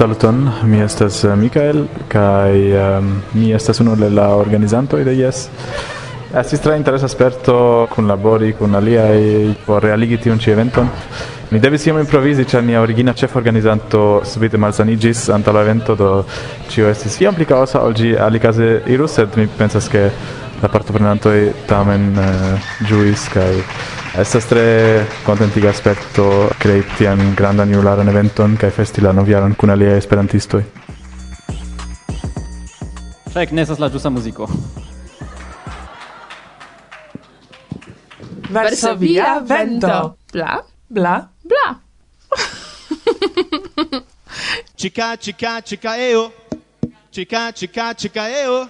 Saluton, mi estas eh, Mikael kaj um, mi estas unu de la organizantoj de Yes. Estis tre interesa sperto kun labori kun aliaj por realigi tiun ĉi eventon. Mi devis iom improvizi, ĉar mia origina ĉeforganizanto subite malsaniĝis antaŭ la evento, do ĉio estis iom pli kaosa ol ĝi alikaze irus, sed mi pensas ke la partoprenantoj tamen uh, ĝuis kaj Estas tre contentiga aspecto crei tian grandan jularan eventon kaj festi la novjaron kun aliaj esperantistoj. Fek, ne estas la ĝusa muziko. Varsovia vento. Bla, bla, bla. chica, chica, chica eo. Chica, chica, chica eo.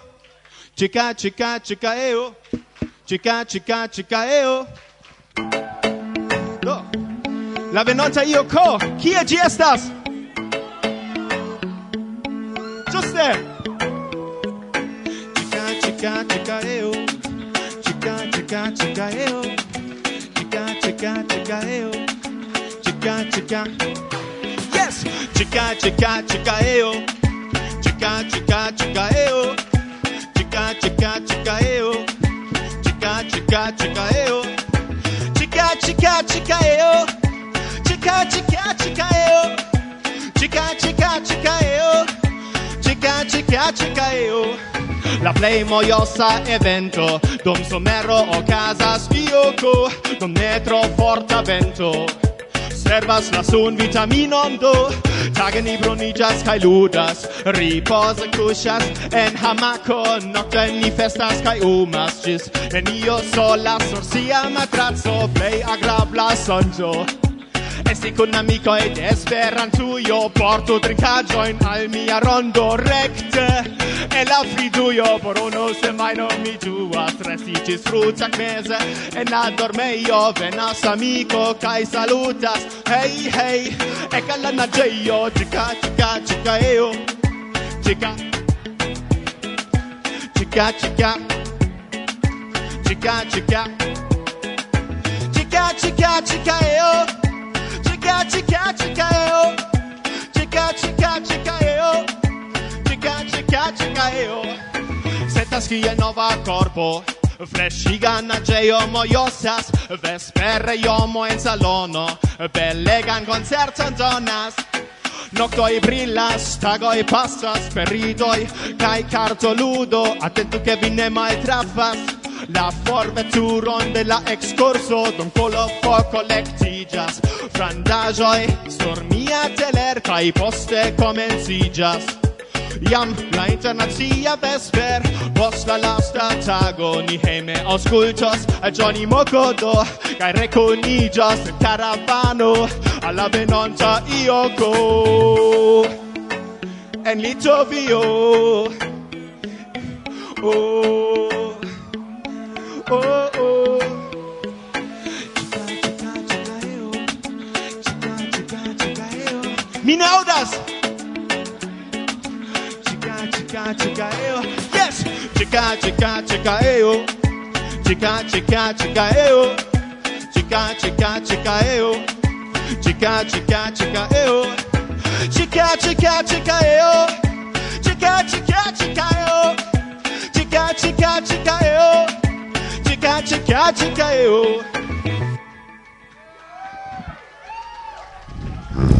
Chica, chica, chica eo. Chica, chica, chica eo. La venonta io co. Chi è estas? Giuste. Chica, chica, chica, eo. Chica, chica, eh, oh. chica, eo chica, chica, eo. Chica, chica. Eh, oh. eh, oh. Yes! Chica, chica, chica, eo. Chica, chica, chica, eo. Chica, chica, chica, eo. Chica, chica, chica, eo. Chica, chica, chica, eo. chica chica chica eu chica chica chica eu chica chica chica eu La play mojosa evento. Dum somero okazas fioko Dum ne tro forta vento. Servas la sun vitaminon do. Tage ni brunigas kai ludas. Ripoze kuŝas en hamaco, nocte ni festas kai umas. Gis, en io sola sur sia matraco Play agrabla sonjo festi kun amiko ed porto portu in al mia rondo recte. E la fridujo por unu semajno mi ĝuas restiĝis fruĉak E na dorme io venas amico kaj salutas. Hey hej ek al la naĝejo ĉika ĉika ĉikaeo ĉika ĉika ĉika ĉika ĉika chica, chica, chica, yo chica chica chica eo eh, oh. chica chica chica eo eh, oh. chica chica chica eo eh, oh. Setas kiel nova corpo Freshiga naĝejo mojosas Vespere jomo en salono Belegan koncerton donas Noctoi brillas, tagoi pasas, peridoi, cae cartoludo, attento che vi ne mai trafas la forveturon de la excurso Don kolopo kolektiĝas frandaĵoj sur mia teler kaj poste komenciĝas Jam la internazia vesper Post la lasta tago Ni heme auscultos Al Johnny Mokodo Kaj rekoniĝas en karavano Alla venonta go En Litovio. Oh. Oh, oh. Mi naudas! Chica, chica, chica. Yes! Chica, chica, chica, eo. Chica, chica, chica, eo. Chica, chica, chica, eo. Chica, chica, chica, eo. Chica, chica, chica, eo. Chica, chica, chica, eo. Chica, chica. chica chica eo. Oh.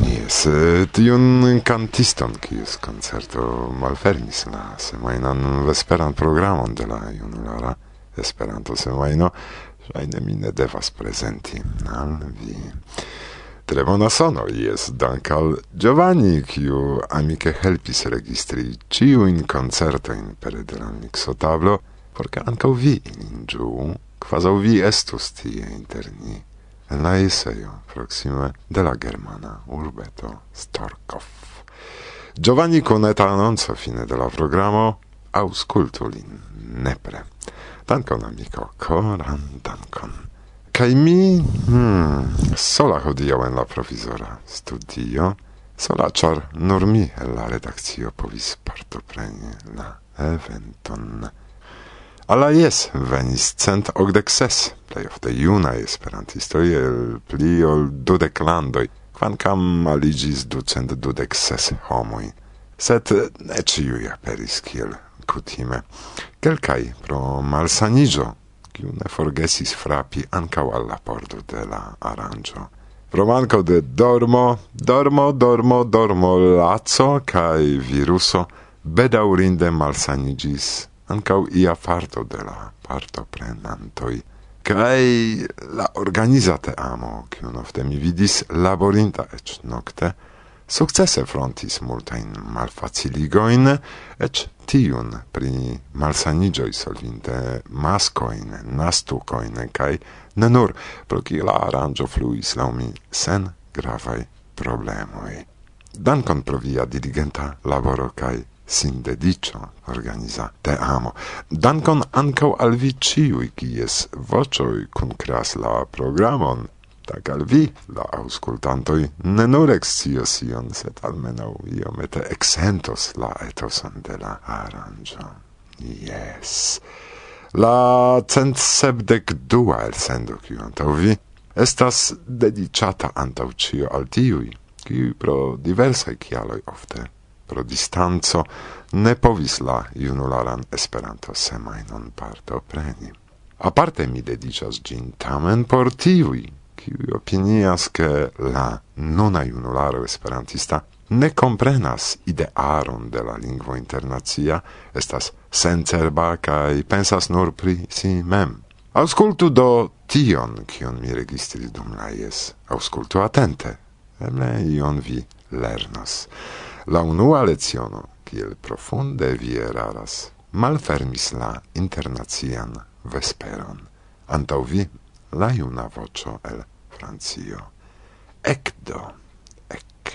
Jes, tiun kantiston, kies koncerto malfermis la semajnan vesperan programon de la junulara Esperanto semajno, ŝajne mi ne devas prezenti al vi. Tre bona sono jes dankal Giovanni, kiu amike helpis registri ciuin koncertojn pere de la miksotablo, por ke ankaŭ vi ilin ĝuu quasau vi estus tie inter ni, en la eseio, proxime de la germana urbeto Storkov. Giovanni Cuneta annonco fine de la programo, auscultu lin nepre. Dankon amico, coran dankon. Kai mi, hmm, sola hodio en la provisora studio, sola char nur mi el la redakcio povis partopreni la eventon. Ala jes, venis cent okdek ses, plej ofte junaj esperantistoj el pli ol dudek landoj, kvankam aliĝis ducent dudek ses homoj. Sed ne ĉiuj aperis kiel kutime. Kelkaj pro malsaniĝo, kiu ne forgesis frapi ankaŭ al la pordo de la aranĝo. Romanko de dormo, dormo, dormo, dormo, laco kaj viruso bedaurinde malsaniĝis ancau ia farto de la parto prenantoi, cae la organizate amo, cion ofte mi vidis laborinta ec nocte, successe frontis multain malfaciligoin, ec tiun pri malsanigioi solvinte mascoin, nastucoin, cae ne nur pro qui la arrangio fluis laumi sen gravai problemoi. Dankon pro via diligenta laboro cae sin dedicio organiza teamo. Dankon ancau al vi ĉiuj, kies voĉoj kunkras la programon. Tak al vi, la auscultantoi, ne nur excios ion, set almenaŭ iomete exentos la etosan de la aranjo. Yes. La cent sebdec dua elsendo kiu antau vi estas dedicata antau cio al tiui, qui pro diversae cialoi ofte pro distanco ne povis la junularan Esperanto semajnon partopreni. Aparte mi dedicas gin tamen por tiuj, kiuj opinias, ke la nona junularo esperantista ne comprenas idearon de la lingvo internacia, estas sencerba kaj pensas nur pri si mem. Auscultu do tion, kion mi registris dum la jes. Auscultu atente. Eble ion vi lernos. La unua leciono, kiel profunde vi eraras, malfermis la internacian vesperon. Antau vi la iuna vocio el Francio. Ekdo, ek.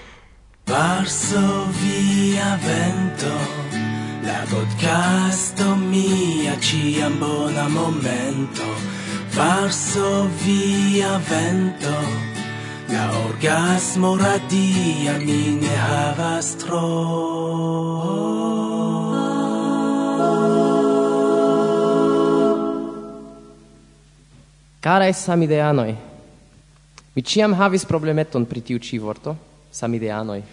Varsovia vento, la podcasto mia ciam bona momento. Varsovia vento, La orgasmo radia mi ne havas tro. Carae samideanoi, mi ciam havis problemeton pri tiu ci vorto, samideanoi.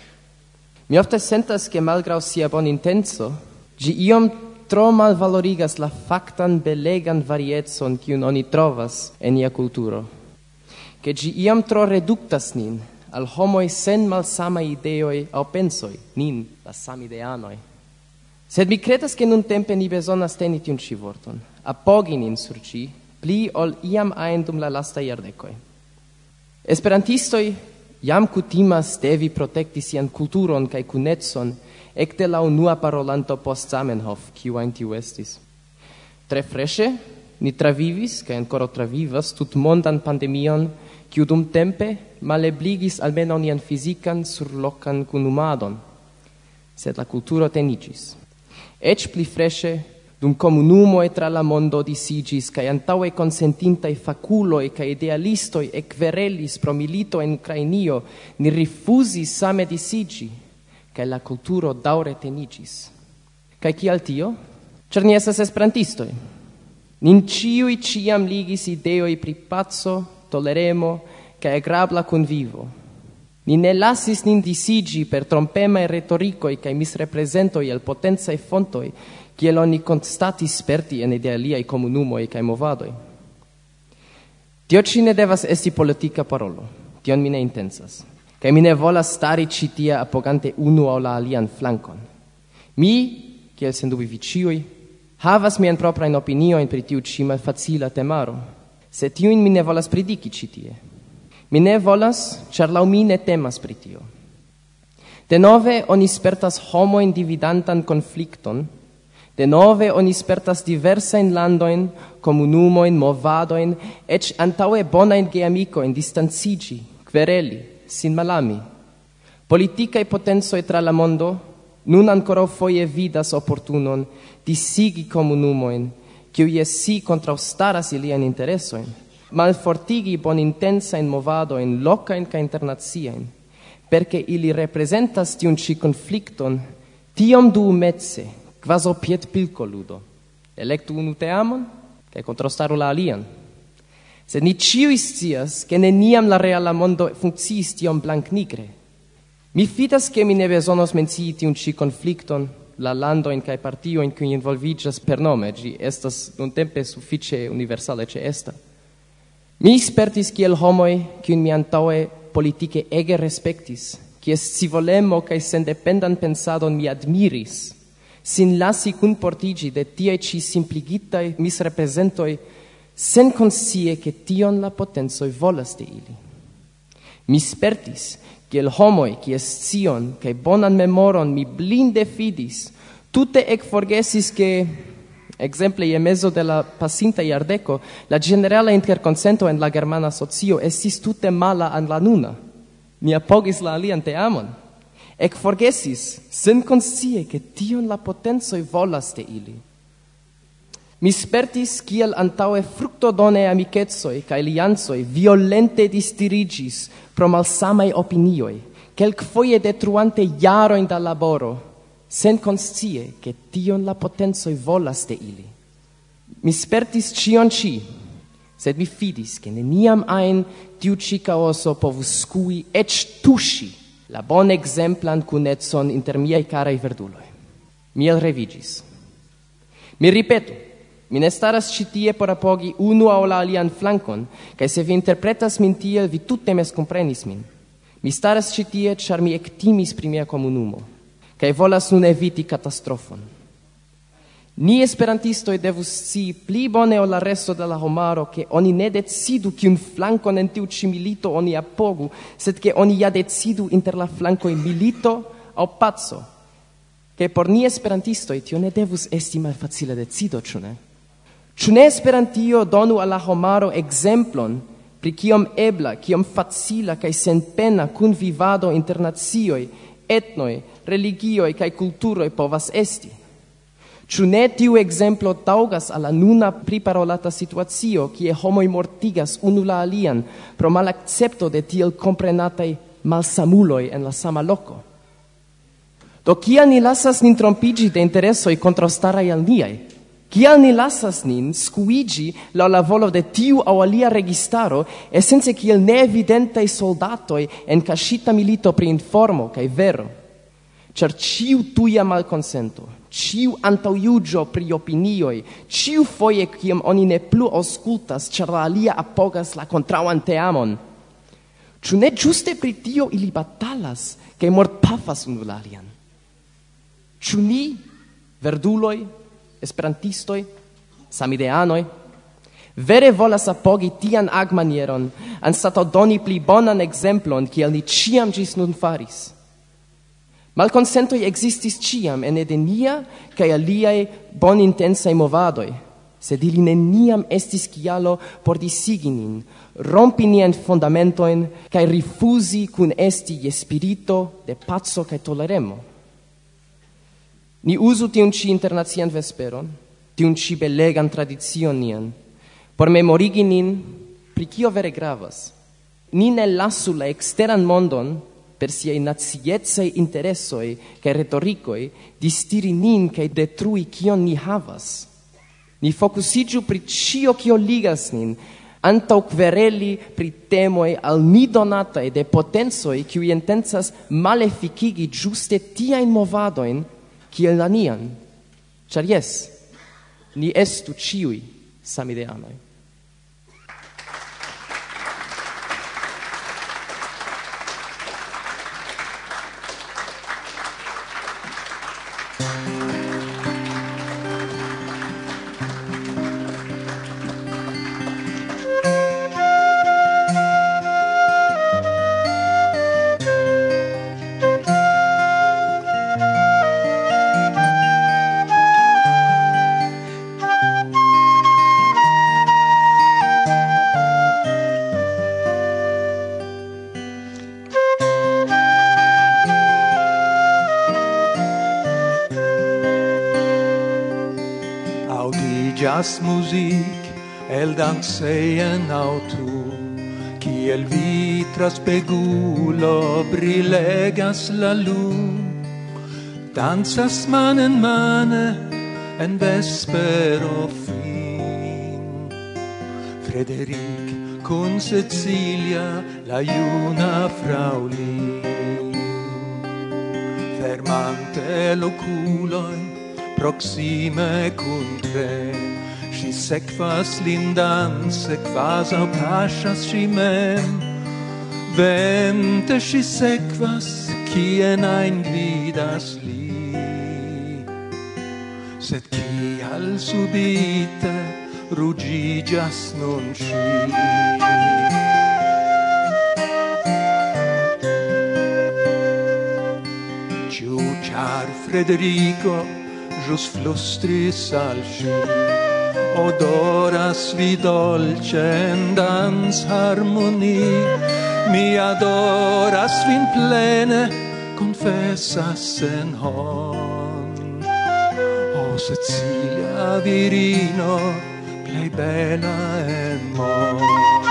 Mi ofte sentas che malgrau sia bon intenso, gi iom tro malvalorigas la factan belegan varietson kiun oni trovas en ia culturo che gi iam tro reductas nin al homoi sen malsama ideoi au pensoi, nin, la samideanoi. Sed mi credas che nun tempe ni besonas teni tiun ci vorton, apogi nin sur ci, pli ol iam aen dum la lasta iardecoi. Esperantistoi iam cutimas devi protecti sian culturon cae cunetson ecte la unua parolanto post Zamenhof, kiu ain tiu estis. Tre freshe, ni travivis, cae ancora travivas, tut mondan pandemion, quiu dum tempe malebligis almeno nian fizikan surlokan kunumadon, sed la cultura tenicis. Ec pli fresce, dum komunumoj tra la mondo disigis, cae antaue consentintai konsentintaj cae idealistoi idealistoj ekverelis pro milito en Ucrainio, ni rifusis same disigi, cae la culturo daure tenicis. Cae cial tio? Cer ni esas esperantistoi. Nin ciui ciam ligis ideoi pri pazzo, toleremo, che agrabla convivo. Ni ne lassis nin disigi per trompema e retorico e che misrepresento al potenza e fontoi, che oni in idealia e comunumo e che movadoi. Dio ci ne devas esti politica parolo, tion mi ne intensas, che mi ne volas stari citia apogante unu o la alian flancon. Mi, che sendubi vi ciui, havas mien proprain opinio in pritiu cima facila temaro, se tiun mi ne volas predici ĉi tie. Mi ne volas, char lau mi ne temas pri tio. Denove oni spertas homojn dividantan conflicton, de nove oni spertas diversajn landojn, komunumojn, antaue bona in geamico in distancigi, quereli, sin malami. Politikaj potencoj tra la mondo nun ancora foie vidas opportunon, disigi komunumojn, kiu je si kontraŭstaras iliajn interesojn, malfortigi bonintensajn movadojn in kaj internaciajn, perke ili reprezentas tiun ci conflicton tiom du metze quaso piet pilco ludo electu unu teamon kaj contrastaru la alian. se ni ĉiuj scias, ke neniam la reala mondo funkciis tiom blanknigre. Mi fidas, ke mi ne besonos mencii tiun ci conflicton la lando in kai partio in cui involvigas per nome gi estas un tempe suffice universale ce esta mi spertis kiel homoi kiun mi antaue politike ege respectis kies scivolemo kai sendependan pensadon mi admiris sin lasi cun portigi de tie ci simpligitai misrepresentoi sen conscie che tion la potenzoi volas de ili. Mi spertis, kiel homoi, kie scion, kai bonan memoron mi blinde fidis, tutte ec forgesis che, exemple, ie mezo de la pasinta iardeco, la generala interconsento en la germana socio estis tutte mala an la nuna. Mi apogis la alian te amon. Ec forgesis, sen consie, che tion la potenzoi volas de ili. Mi spertis kiel antaue fructodone amicetsoi ca lianzoi violente distirigis pro malsamai opinioi, quelcfoie detruante jaroin da laboro, sen conscie che tion la potenzoi volas de ili. Mi spertis cion ci, sed mi fidis che neniam ein tiu ci caoso povus scui ec tushi la bon exemplan cunetson inter miei carai verduloi. Miel revigis. Mi ripeto, Mi ne staras ĉi tie por apogi unu aŭ la alian flankon, kaj se vi interpretas min tiel, vi tute miskomprenis min. Mi staras ĉi tie, ĉar mi ektimis pri mia komunumo, kaj volas nun eviti katastrofon. Ni esperantistoj devus scii pli bone ol la resto de la homaro, ke oni ne decidu kiun flankon en tiu ĉi milito oni apogu, sed ke oni ja decidu inter la flankoj milito aŭ paco. Che por ni esperantistoj tio ne devus esti malfacila decido, ĉu ne? Ĉu ne Esperantio donu al la homaro ekzemplon pri kiom ebla, kiom facila kaj senpena kunvivado inter nacioj, etnoj, religioj kaj kulturoj povas esti? Ĉu ne tiu ekzemplo taŭgas al la nuna priparolata situacio, kie homoj mortigas unu la alian pro malakcepto de tiel komprenataj malsamuloj en la sama loko? Do kia ni lasas nin trompigi de interesoj contrastarai al niai? Kial ni lasas nin scuigi la la volo de tiu au alia registaro, essence kiel neevidentai soldatoi en cascita milito pri informo cae vero? Cer ciu tuia malconsento, ciu antauiugio pri opinioi, ciu foie ciam oni ne plu auscultas, cer la alia apogas la contrauan teamon. Ciu ne giuste pri tio ili batalas, cae mort pafas unu l'alian? Ciu ni, verduloi, esperantistoj, samideanoj, vere volas apogi tian agmanieron, anstataŭ doni pli bonan ekzemplon, kiel ni ĉiam ĝis nun faris. Malkonsentoj ekzistis ĉiam ene de nia kaj aliaj bonintencaj movadoj, sed ili neniam estis kialo por disigi nin, rompi nian fundamentojn kaj rifuzi kun esti je spirito de paco kaj toleremo. Ni usu tiun ci internazian vesperon, tiun ci belegan tradizion nian, por memorigi nin pri cio vere gravas. Ni ne lasu la exteran mondon per siei naziecei interessoi cae retoricoi distiri nin cae detrui cion ni havas. Ni focusigiu pri cio cio ligas nin, antau quereli pri temoi al ni donatae de potenzoi qui intensas maleficigi giuste tiain movadoin kiel la nian, char jes, ni estu ciui samideanoi. venas musik el danseien autu kiel vitra spegulo brilegas la lu danzas man en mane en vespero fin. Frederic con Cecilia la iuna fraulin. Fermante loculoin proxime cum tre sekvas lin danse quasau pasas si mem. Vente si sekvas kien ein gvidas li. Sed kial subite rugigias non si Ciu char Frederico jus flustris al sci odoras vi dolcen dans harmoni. Mi adoras vin plene confessas sen hon. O Cecilia virino plei bella en mon.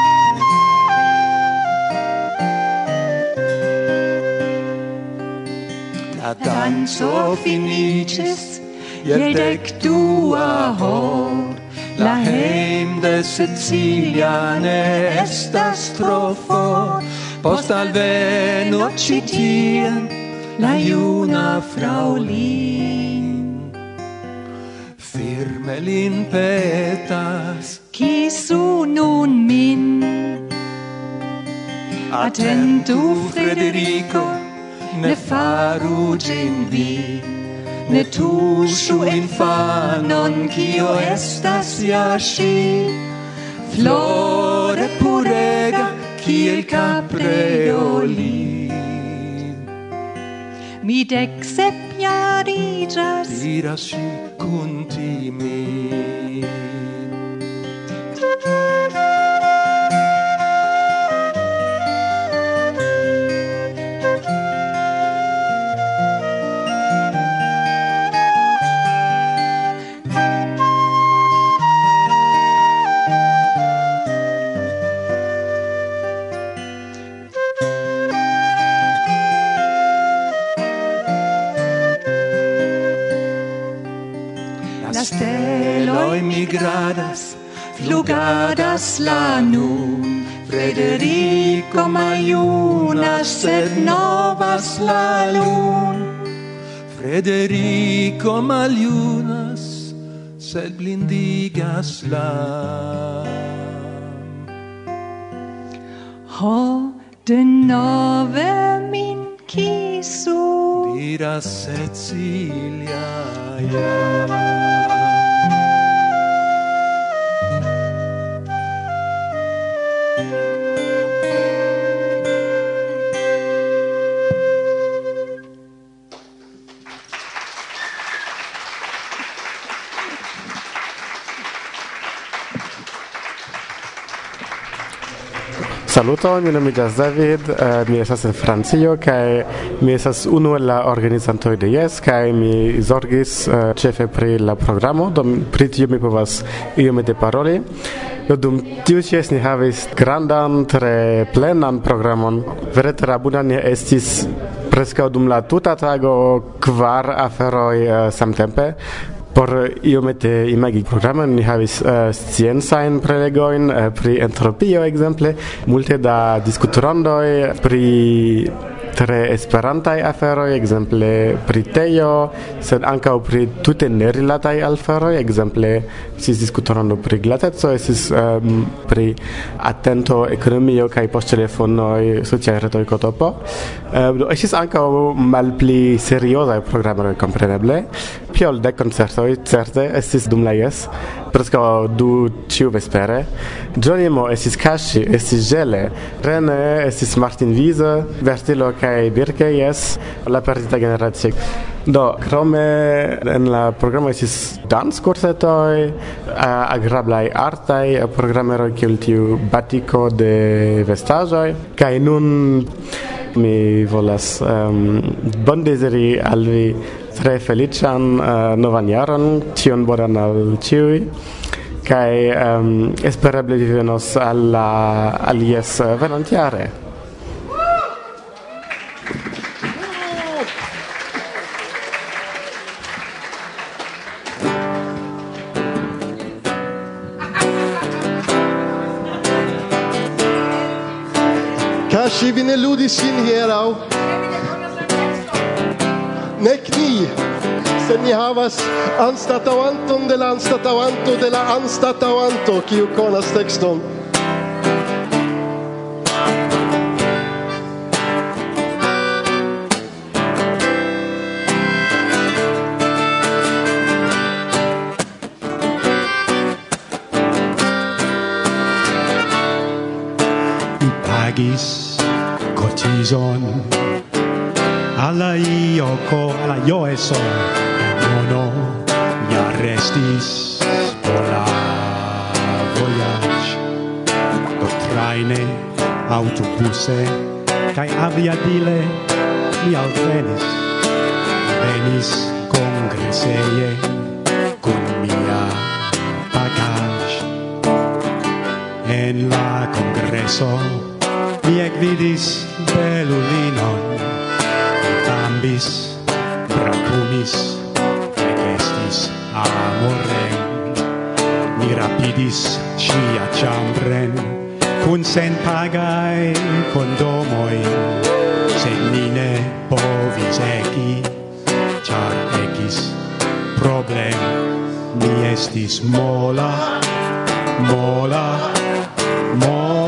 La danzo finicis, je dec tua hor, La heim de Sicilia ne estas tro for, post alveno citien la iuna fraulin. Firme lin petas, kisu nun min. Attentu, Frederico, ne faru gin vi ne tuŝu infanon kio estas ja ŝi flore purega kiel kapreoli mi dek sep jariĝas diras ŝi kun timin steloi migradas, flugadas la nun. Frederico maiunas, sed novas la lun. Frederico maliunas, sed blindigas la. Ho, de nove min kisu, diras Cecilia, ja. Saluto, mi nomigas David, uh, mi estas en Francio kai mi estas unu el la organizantoj de Yes kai mi zorgis uh, ĉefe pri la programo, do pri tio mi povas iomete paroli. Do dum tiu ĉi ni havis grandan, tre plenan programon. Vere tre abunda ni estis preskaŭ dum la tuta tago kvar aferoj uh, samtempe Por eh, iomete imagi programon ni havis uh, sciencajn prelegoin uh, eh, pri entropio ekzemple, multe da diskutrandoj pri tre esperantaj aferoj, ekzemple pri tejo, sed ankaŭ pri tute nerilataj aferoj, ekzemple estis diskutorando pri glateco, estis um, pri atento ekonomio kaj poŝtelefonoj, sociaj retoj kotopo. uh, do estis ankaŭ malpli seriozaj programoj kompreneble, piol de koncertoj certe estis dum la jes preskaŭ du ĉiu vespere. Giorgimo estis kaŝi estis Gele Rene estis Martin Wiese Vertilo kaj Birke jes la perdita generacio. Do, krome en la programo estis danckursetoj agrablaj artaj programeroj kiel tiu batiko de vestaĵoj kaj nun mi volas um, bondeziri al vi tre felician uh, novan jaron, tion bonan al ciui, cae um, espereble vi venos alla, al ies venantiare. Ca și vine ludii și hierau se ni havas anstataŭanton de la anstataŭanto de la anstatavanto, kiu konas tekston. pagis cotizon alla io co alla io eso estis bona voyage. Do traine autobuse kai aviadile mi alvenis. Venis congreseie con mia bagage en la congreso mi ekvidis belulinon. Tambis bracumis vorrei mi rapidis cia chambren kun sen pagai condomoi se nine povis eki char ekis problem. Mi estis mola mola mola.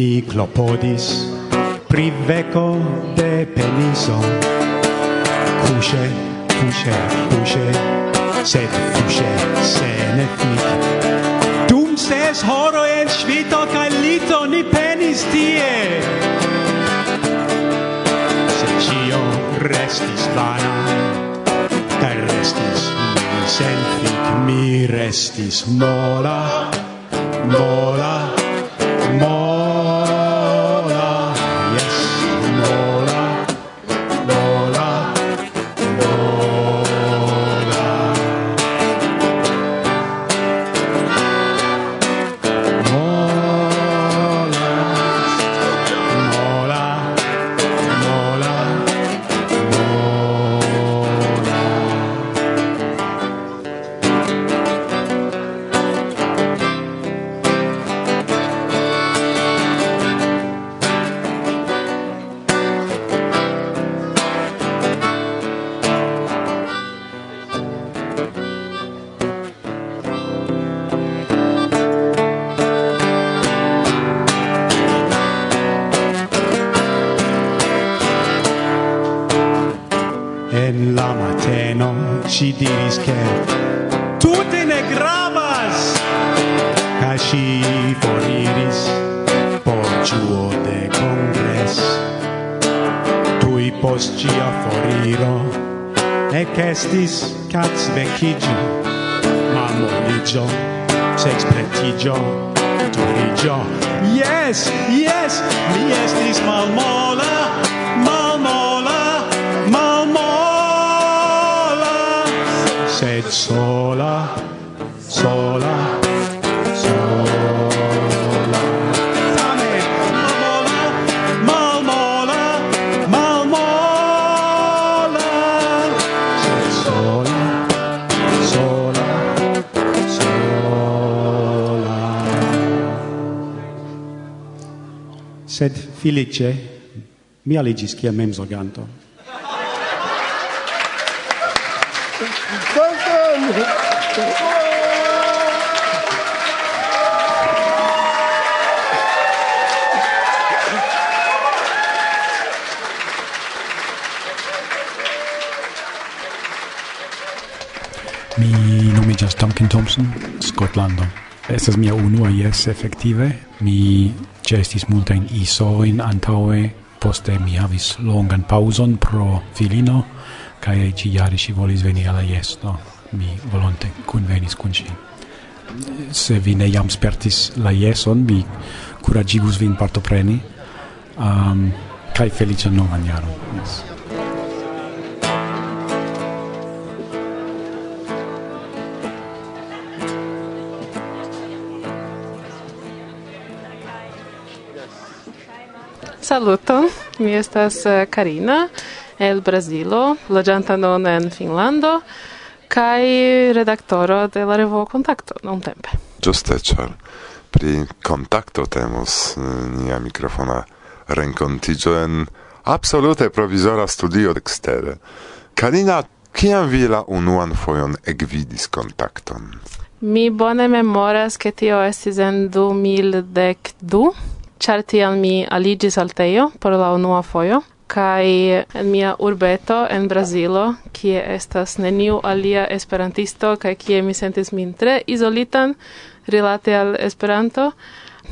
Ni clopodis pri veco de peniso. Cusce, cusce, cusce Sed fusce, se ne Dum ses horo en svito cae lito Ni penis tie. Se cio restis vana Cae restis mi sen Mi restis mola, mola. Ŝi diris che tutte ne gravas ca ŝi foriris por giuo de congres. Tui post cia foriro ekestis kacvekiĝo, sex pretigio turigio. Yes, yes, mi estis malmola. ed sola sola sola. Same malmola malmola malmola. Sola sola sola. Sed felice mi aligis kiam mem zorganto Mi nomiĝas Duncan Thompson, Scotlando. Estas mia unua, jes, effektive. Mi gestis multajn isoin antaŭe, poste mi havis longan pauson pro filino, kaj ĉi jare ŝi volis veni al la jesto mi volonte convenis con ci Se vi ne jam spertis la jeson, mi curagigus vin partopreni um, kaj felice novan jaron. Yes. Saluton, mi estas eh, Karina el Brazilo, loĝanta nun en Finlando kai redaktoro de la revuo Kontakto non tempe. Ĝuste ĉar pri Kontakto temus eh, nia mikrofona renkontiĝo en absolute provizora studio ekstere. Karina, kiam vi la unuan fojon ekvidis Kontakton? Mi bone memoras ke tio estis en 2012, char tiam mi aligis al teio por la unua foio kai mia urbeto en Brazilo, kie estas neniu alia esperantisto kaj kie mi sentis min tre izolitan rilate al Esperanto,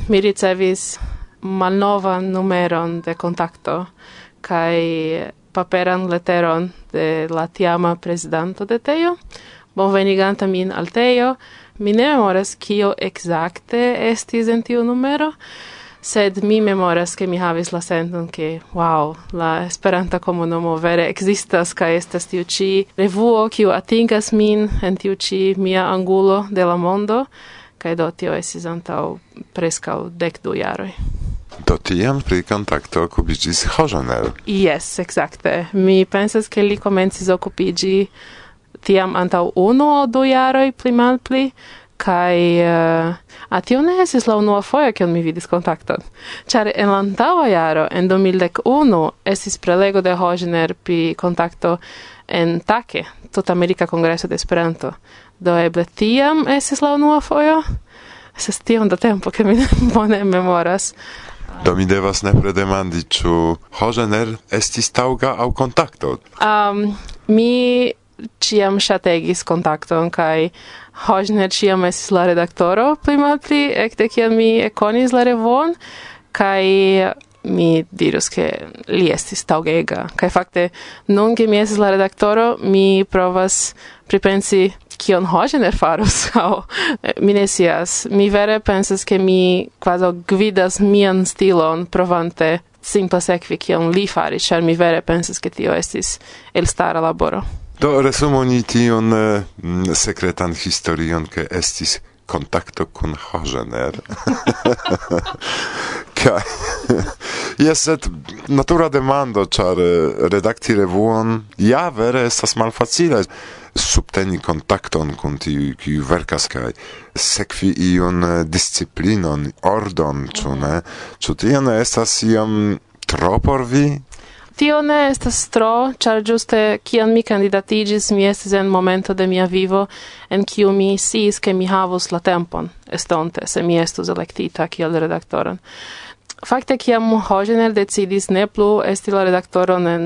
mi ricevis malnovan numeron de kontakto kai paperan leteron de la tiama prezidanto de Tejo, bonveniganta min al Tejo, mi ne memoras kio exacte estis en tiu numero, sed mi memoras che mi havis la senton che wow la esperanta komunumo vere existas ca estas tiu ci revuo kiu atingas min en tiu ci mia angulo de la mondo kaj do tio esis antaŭ preskaŭ dek du jaroj Do tiam pri kontakto okupiĝis Hojanel. Yes, exacte. Mi pensas ke li komencis okupiĝi tiam antaŭ unu o du jaroj pli malpli, kai eh, uh, atio ne esis la unua foia kion mi vidis kontakton. Ĉar en la antaŭa jaro, en 2011, esis prelego de Hojner pi kontakto en TAKE, tota Tut-Amerika Kongreso de Esperanto. Do eble tiam esis la unua fojo? Estas tion da tempo, ke mi bone memoras. Do mi devas nepre demandi, ĉu Hojner estis taŭga aŭ kontakto? Um, mi ĉiam ŝategis kontakton kaj Hojner ĉiam estis la redaktoro, pli malpli ekde kiam mi ekonis la revon, kaj mi dirus ke li estis taŭgega. Kaj fakte, nun ke mi estis la redaktoro, mi provas pripensi kion Hojner farus, aŭ mi ne scias. Mi vere pensas ke mi kvazaŭ gvidas mian stilon provante simple sekvi kion li faris, ĉar mi vere pensas ke tio estis elstara laboro. Do resumo ni tion uh, sekretan historion, ke estis kontakto kun Hogener. Kaj jes et natura demando, ĉar eh, redakti revuon ja vere estas malfacile subteni kontakton kun tiu, kiu verkas kaj sekvi iun eh, disciplinon, ordon, ĉu ne? Ĉu tio ne estas iom tro por vi? Tio ne estas tro, ĉar ĝuste kiam mi kandidatiĝis, mi estis en momento de mia vivo en kiu mi sciis ke mi havos la tempon estonte se mi estus elektita kiel redaktoron. Fakte kiam Hojener decidis ne plu esti la redaktoron en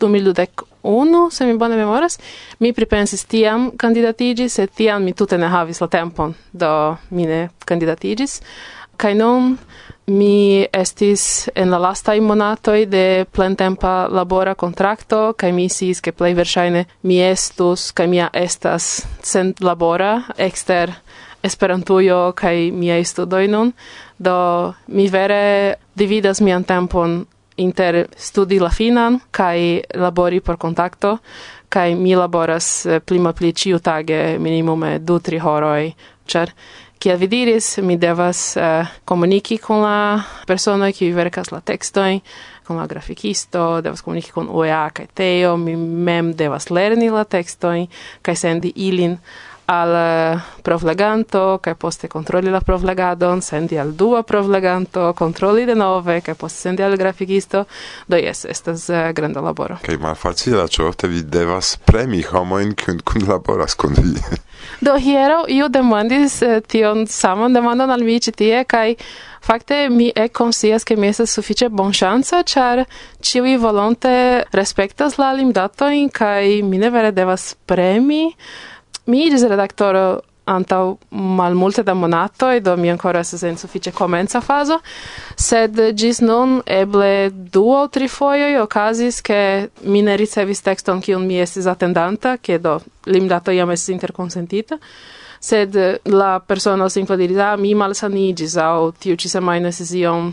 2011, se mi bone memoras, mi pripensis tiam kandidatiĝi, sed tiam mi tute ne havis la tempon, do mi ne kandidatiĝis. Kaj nun mi estis en la lastaj monatoj de plentempa labora kontrakto kaj mi sciis ke plej verŝajne mi estus kaj mia estas senlabora ekster Esperantujo kaj miaj studoj nun. Do mi vere dividas mian tempon inter studi la finan kaj labori por kontakto kaj mi laboras eh, pli malpli ĉiutage minimume du tri horoj char kiel vi diris, mi devas uh, komuniki kun la personoj kiuj verkas la tekstojn, kun la grafikisto, devas komuniki kun OEA kaj Teo, mi mem devas lerni la tekstojn kaj sendi ilin al eh, provleganto kaj poste kontroli la provlegadon, sendi al dua provleganto, kontroli denove kaj poste sendi al grafikisto, do jes, estas eh, granda laboro. Kaj malfacila, ĉu ofte vi devas premi homojn kun kunlaboras kun vi? do hiero io demandis eh, tion saman demandon al mi ĉi tie kaj Fakte mi e konsias ke mi estas sufiĉe bonŝanca, ĉar ĉiuj volonte respektas la limdatojn kaj mi ne vere devas premi Mi iris redaktoro antau malmulte da e do mi ancora se sen suffice comenza fazo, sed gis non eble du aŭ tri foio okazis, che mi ne ricevis tekston kiun mi estis attendanta che do limdato iam estis interconsentita sed la persona simple diris, ah, mi malsaniĝis au tiu ci semaine esis iom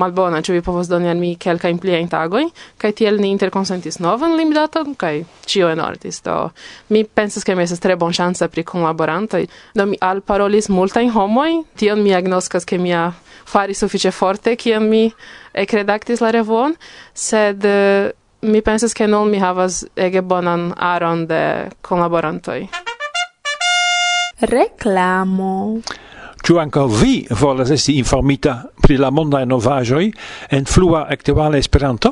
malbona, ĉu vi povos doni al mi kelkajn pliajn tagojn, kaj tiel ni interkonsentis novan limdaton kaj ĉio enortis. Do mi pensas ke mi estas tre bonŝanca pri kunlaborantoj, do mi alparolis multajn homojn, tion mi agnoskas ke mia fari sufiĉe forte kiam mi ekredaktis la revuon, sed eh, mi pensas ke nun mi havas ege bonan aron de kunlaborantoj. Reklamo. Ĉu ankaŭ vi volas esti informita pri la monda novajoi en flua aktuala Esperanto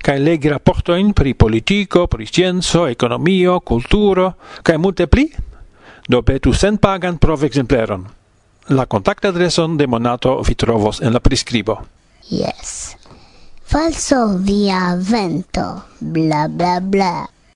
kaj legi raportojn pri politiko, pri scienco, ekonomio, kulturo kaj multe pli, do petu senpagan provekzempleron. La kontaktadreson de Monato vi trovos en la priskribo. Yes. Falso via vento, bla bla bla.